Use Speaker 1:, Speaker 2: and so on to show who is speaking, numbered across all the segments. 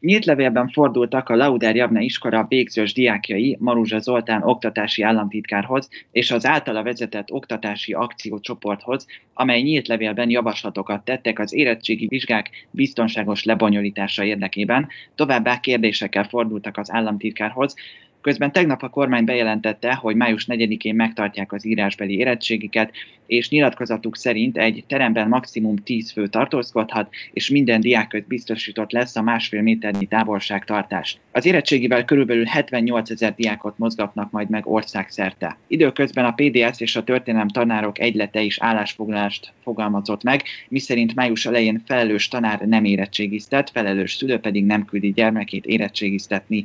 Speaker 1: Nyílt levélben fordultak a Lauder Javne iskola végzős diákjai Maruzsa Zoltán oktatási államtitkárhoz és az általa vezetett oktatási akciócsoporthoz, amely nyílt levélben javaslatokat tettek az érettségi vizsgák biztonságos lebonyolítása érdekében, továbbá kérdésekkel fordultak az államtitkárhoz, Közben tegnap a kormány bejelentette, hogy május 4-én megtartják az írásbeli érettségiket, és nyilatkozatuk szerint egy teremben maximum 10 fő tartózkodhat, és minden diák biztosított lesz a másfél méternyi távolságtartás. Az érettségivel körülbelül 78 ezer diákot mozgatnak majd meg országszerte. Időközben a PDS és a történelem tanárok egylete is állásfoglalást fogalmazott meg, miszerint május elején felelős tanár nem érettségiztet, felelős szülő pedig nem küldi gyermekét érettségiztetni.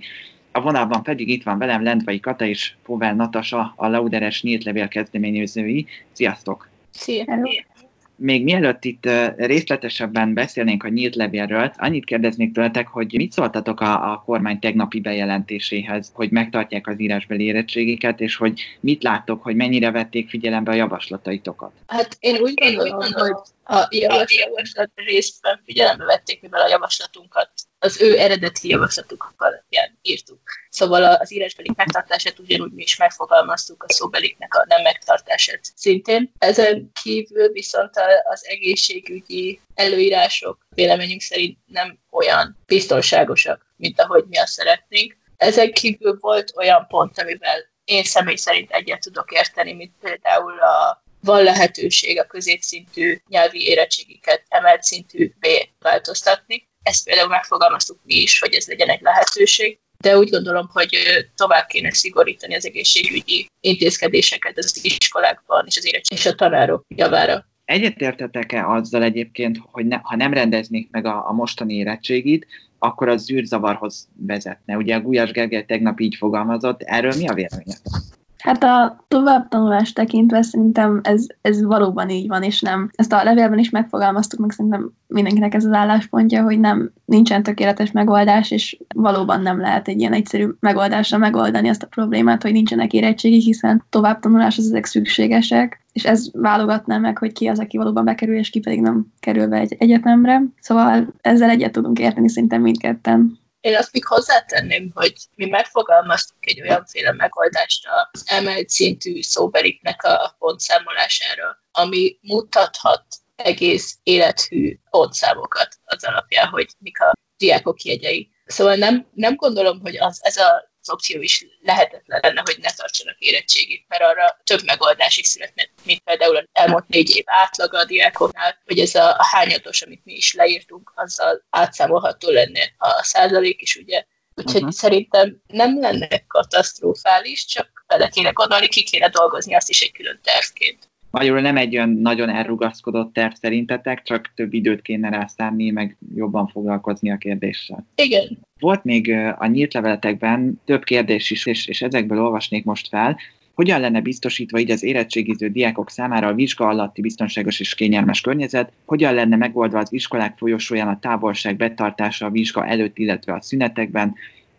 Speaker 1: A vonalban pedig itt van velem Lendvai Kata és Povel Natasa, a Lauderes nyílt levél kezdeményezői. Sziasztok!
Speaker 2: Szia!
Speaker 1: Még mielőtt itt részletesebben beszélnénk a nyílt levélről, annyit kérdeznék tőletek, hogy mit szóltatok a, a kormány tegnapi bejelentéséhez, hogy megtartják az írásbeli érettségiket, és hogy mit láttok, hogy mennyire vették figyelembe a javaslataitokat?
Speaker 2: Hát én úgy gondolom, hogy a javaslat részben figyelembe vették, mivel a javaslatunkat az ő eredeti javaslatuk alapján írtuk. Szóval az írásbeli megtartását ugyanúgy mi is megfogalmaztuk, a szóbeliknek a nem megtartását szintén. Ezen kívül viszont az egészségügyi előírások véleményünk szerint nem olyan biztonságosak, mint ahogy mi azt szeretnénk. Ezen kívül volt olyan pont, amivel én személy szerint egyet tudok érteni, mint például a van lehetőség a középszintű nyelvi érettségiket emelt szintű B változtatni. Ezt például megfogalmaztuk mi is, hogy ez legyen egy lehetőség, de úgy gondolom, hogy tovább kéne szigorítani az egészségügyi intézkedéseket az iskolákban és az érettség és a tanárok javára.
Speaker 1: Egyetértetek-e azzal egyébként, hogy ne, ha nem rendeznék meg a, a mostani érettségit, akkor az zűrzavarhoz vezetne? Ugye a Gulyás Gergely tegnap így fogalmazott, erről mi a véleményetek?
Speaker 3: Hát a továbbtanulást tekintve szerintem ez, ez valóban így van, és nem. Ezt a levélben is megfogalmaztuk, meg szerintem mindenkinek ez az álláspontja, hogy nem nincsen tökéletes megoldás, és valóban nem lehet egy ilyen egyszerű megoldásra megoldani azt a problémát, hogy nincsenek érettségi, hiszen továbbtanulás az ezek szükségesek, és ez válogatná meg, hogy ki az, aki valóban bekerül, és ki pedig nem kerül be egy egyetemre. Szóval ezzel egyet tudunk érteni szerintem mindketten.
Speaker 2: Én azt még hozzátenném, hogy mi megfogalmaztunk egy olyanféle megoldást az emelt szintű szóbeliknek a pontszámolására, ami mutathat egész élethű pontszámokat az alapján, hogy mik a diákok jegyei. Szóval nem, nem gondolom, hogy az, ez a az opció is lehetetlen lenne, hogy ne tartsanak érettségit, mert arra több megoldás is születne, mint például az elmúlt négy év átlaga a diákoknál, hogy ez a, hányados, amit mi is leírtunk, azzal átszámolható lenne a százalék is, ugye. Úgyhogy uh-huh. szerintem nem lenne katasztrofális, csak bele kéne gondolni, ki kéne dolgozni azt is egy külön tervként.
Speaker 1: Magyarul nem egy olyan nagyon elrugaszkodott terv szerintetek, csak több időt kéne rá szánni, meg jobban foglalkozni a kérdéssel.
Speaker 2: Igen.
Speaker 1: Volt még a nyílt leveletekben több kérdés is, és, és ezekből olvasnék most fel. Hogyan lenne biztosítva így az érettségiző diákok számára a vizsga alatti biztonságos és kényelmes környezet? Hogyan lenne megoldva az iskolák folyosóján a távolság betartása a vizsga előtt, illetve a szünetekben?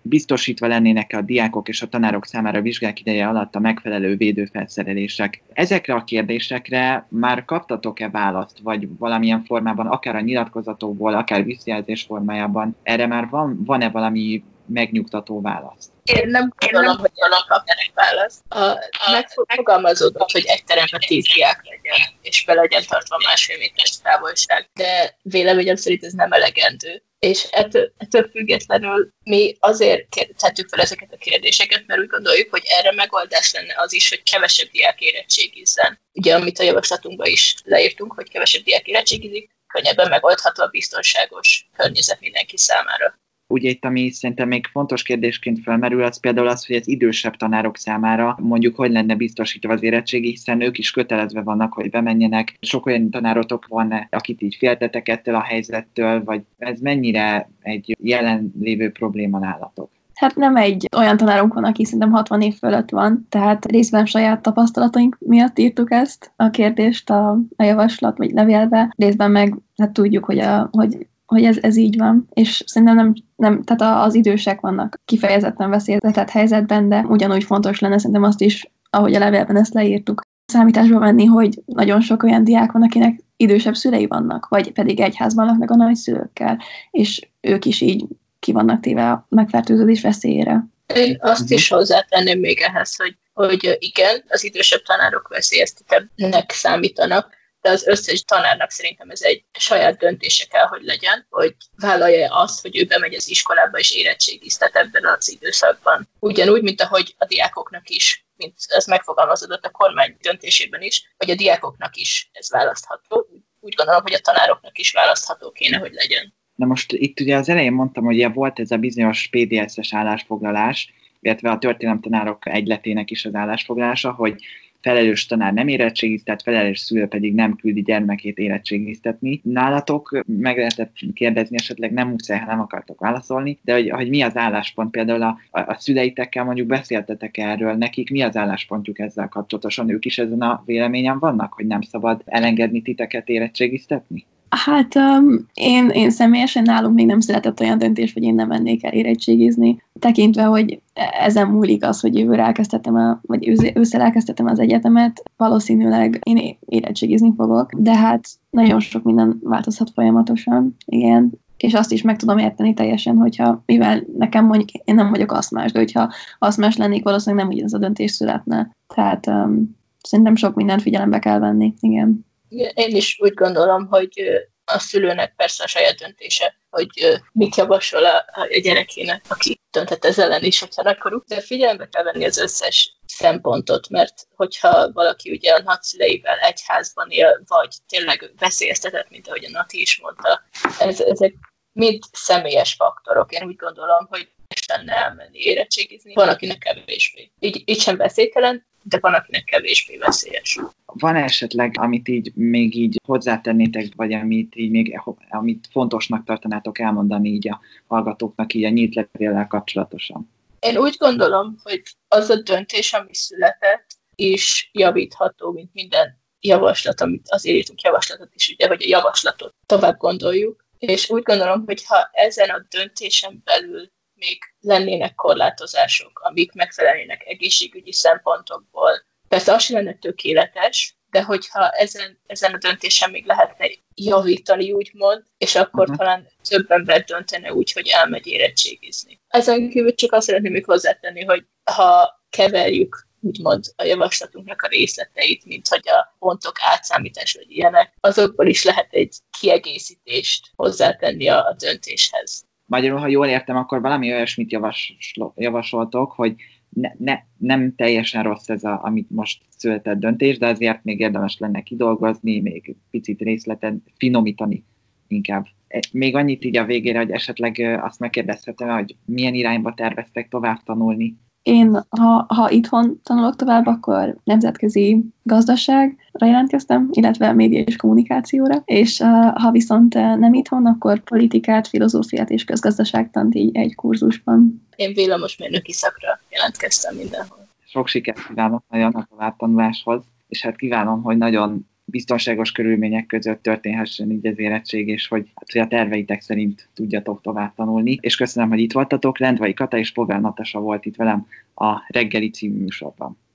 Speaker 1: Biztosítva lennének a diákok és a tanárok számára a vizsgák ideje alatt a megfelelő védőfelszerelések. Ezekre a kérdésekre már kaptatok-e választ, vagy valamilyen formában, akár a nyilatkozatokból, akár visszajelzés formájában, erre már van, van-e valami megnyugtató válasz?
Speaker 2: Én nem gondolom, hogy annak kapjanak választ. A, megfogalmazódott, hogy egy teremben tíz diák legyen, és be legyen tartva másfél méteres távolság. De véleményem szerint ez nem elegendő és ettől, ettől függetlenül mi azért tettük fel ezeket a kérdéseket, mert úgy gondoljuk, hogy erre megoldás lenne az is, hogy kevesebb diák érettségizzen. Ugye, amit a javaslatunkban is leírtunk, hogy kevesebb diák érettségizik, könnyebben megoldható a biztonságos környezet mindenki számára.
Speaker 1: Ugye itt, ami szerintem még fontos kérdésként felmerül, az például az, hogy az idősebb tanárok számára mondjuk hogy lenne biztosítva az érettségi, hiszen ők is kötelezve vannak, hogy bemenjenek. Sok olyan tanárotok van, akit így féltetek ettől a helyzettől, vagy ez mennyire egy jelenlévő probléma nálatok?
Speaker 3: Hát nem egy olyan tanárunk van, aki szerintem 60 év fölött van, tehát részben saját tapasztalataink miatt írtuk ezt a kérdést a, a javaslat vagy levélbe, részben meg hát tudjuk, hogy, a, hogy hogy ez, ez így van, és szerintem nem, nem tehát az idősek vannak kifejezetten veszélyeztetett helyzetben, de ugyanúgy fontos lenne szerintem azt is, ahogy a levélben ezt leírtuk, számításba venni, hogy nagyon sok olyan diák van, akinek idősebb szülei vannak, vagy pedig egyházban laknak a nagyszülőkkel, és ők is így ki vannak téve a megfertőződés veszélyére.
Speaker 2: Én azt is hozzátenném még ehhez, hogy, hogy igen, az idősebb tanárok veszélyeztetebbnek számítanak, de az összes tanárnak szerintem ez egy saját döntése kell, hogy legyen, hogy vállalja azt, hogy ő bemegy az iskolába és érettségiztet ebben az időszakban. Ugyanúgy, mint ahogy a diákoknak is, mint ez megfogalmazódott a kormány döntésében is, hogy a diákoknak is ez választható. Úgy gondolom, hogy a tanároknak is választható kéne, hogy legyen.
Speaker 1: Na most itt ugye az elején mondtam, hogy volt ez a bizonyos PDS-es állásfoglalás, illetve a történelemtanárok egyletének is az állásfoglalása, hogy felelős tanár nem érettségiztet, felelős szülő pedig nem küldi gyermekét érettségiztetni. Nálatok meg lehetett kérdezni, esetleg nem muszáj, ha nem akartok válaszolni, de hogy, hogy mi az álláspont, például a, a, a szüleitekkel mondjuk beszéltetek erről, nekik mi az álláspontjuk ezzel kapcsolatosan, ők is ezen a véleményen vannak, hogy nem szabad elengedni titeket érettségiztetni?
Speaker 3: Hát um, én, én személyesen nálunk még nem született olyan döntés, hogy én nem mennék el érettségizni, tekintve, hogy ezen múlik az, hogy jövőre elkezdhetem, a, vagy ősszel elkezdhetem az egyetemet, valószínűleg én érettségizni fogok, de hát nagyon sok minden változhat folyamatosan, igen, és azt is meg tudom érteni teljesen, hogyha, mivel nekem mondjuk, én nem vagyok aszmás, de hogyha aszmás lennék, valószínűleg nem ugyanaz a döntés születne. Tehát um, szerintem sok mindent figyelembe kell venni, igen
Speaker 2: én is úgy gondolom, hogy a szülőnek persze a saját döntése, hogy mit javasol a, a gyerekének, aki dönthet ez ellen is, hogyha nagykorú, de figyelembe kell venni az összes szempontot, mert hogyha valaki ugye a nagyszüleivel egy házban él, vagy tényleg veszélyeztetett, mint ahogy a Nati is mondta, ez, ezek mind személyes faktorok. Én úgy gondolom, hogy lenne elmenni érettségizni, van, akinek kevésbé. Így, így sem veszélytelen, de van, akinek kevésbé veszélyes.
Speaker 1: Van esetleg, amit így még így hozzátennétek, vagy amit így még, amit fontosnak tartanátok elmondani így a hallgatóknak így a nyílt levéllel kapcsolatosan?
Speaker 2: Én úgy gondolom, hogy az a döntés, ami született, is javítható, mint minden javaslat, amit azért írtunk javaslatot is, ugye, hogy a javaslatot tovább gondoljuk, és úgy gondolom, hogy ha ezen a döntésen belül még lennének korlátozások, amik megfelelnének egészségügyi szempontokból. Persze az sem lenne tökéletes, de hogyha ezen, ezen a döntésen még lehetne javítani, úgymond, és akkor uh-huh. talán több ember döntene úgy, hogy elmegy érettségizni. Ezen kívül csak azt szeretném még hozzátenni, hogy ha keverjük úgymond a javaslatunknak a részleteit, mint hogy a pontok átszámítás vagy ilyenek, azokból is lehet egy kiegészítést hozzátenni a, a döntéshez.
Speaker 1: Magyarul, ha jól értem, akkor valami olyasmit javasol, javasoltok, hogy ne, ne, nem teljesen rossz ez, a, amit most született döntés, de azért még érdemes lenne kidolgozni, még picit részletet finomítani inkább. E, még annyit így a végére, hogy esetleg azt megkérdezhetem, hogy milyen irányba terveztek tovább tanulni
Speaker 3: én, ha, ha itthon tanulok tovább, akkor nemzetközi gazdaságra jelentkeztem, illetve média és kommunikációra, és uh, ha viszont uh, nem itthon, akkor politikát, filozófiát és közgazdaságtant így egy kurzusban.
Speaker 2: Én villamosmérnöki szakra jelentkeztem mindenhol.
Speaker 1: Sok sikert kívánok nagyon a továbbtanuláshoz, és hát kívánom, hogy nagyon biztonságos körülmények között történhessen így az érettség, és hogy, hát, hogy a terveitek szerint tudjatok tovább tanulni. És köszönöm, hogy itt voltatok. Lendvai Kata és Pogán Natasa volt itt velem a reggeli című műsorban.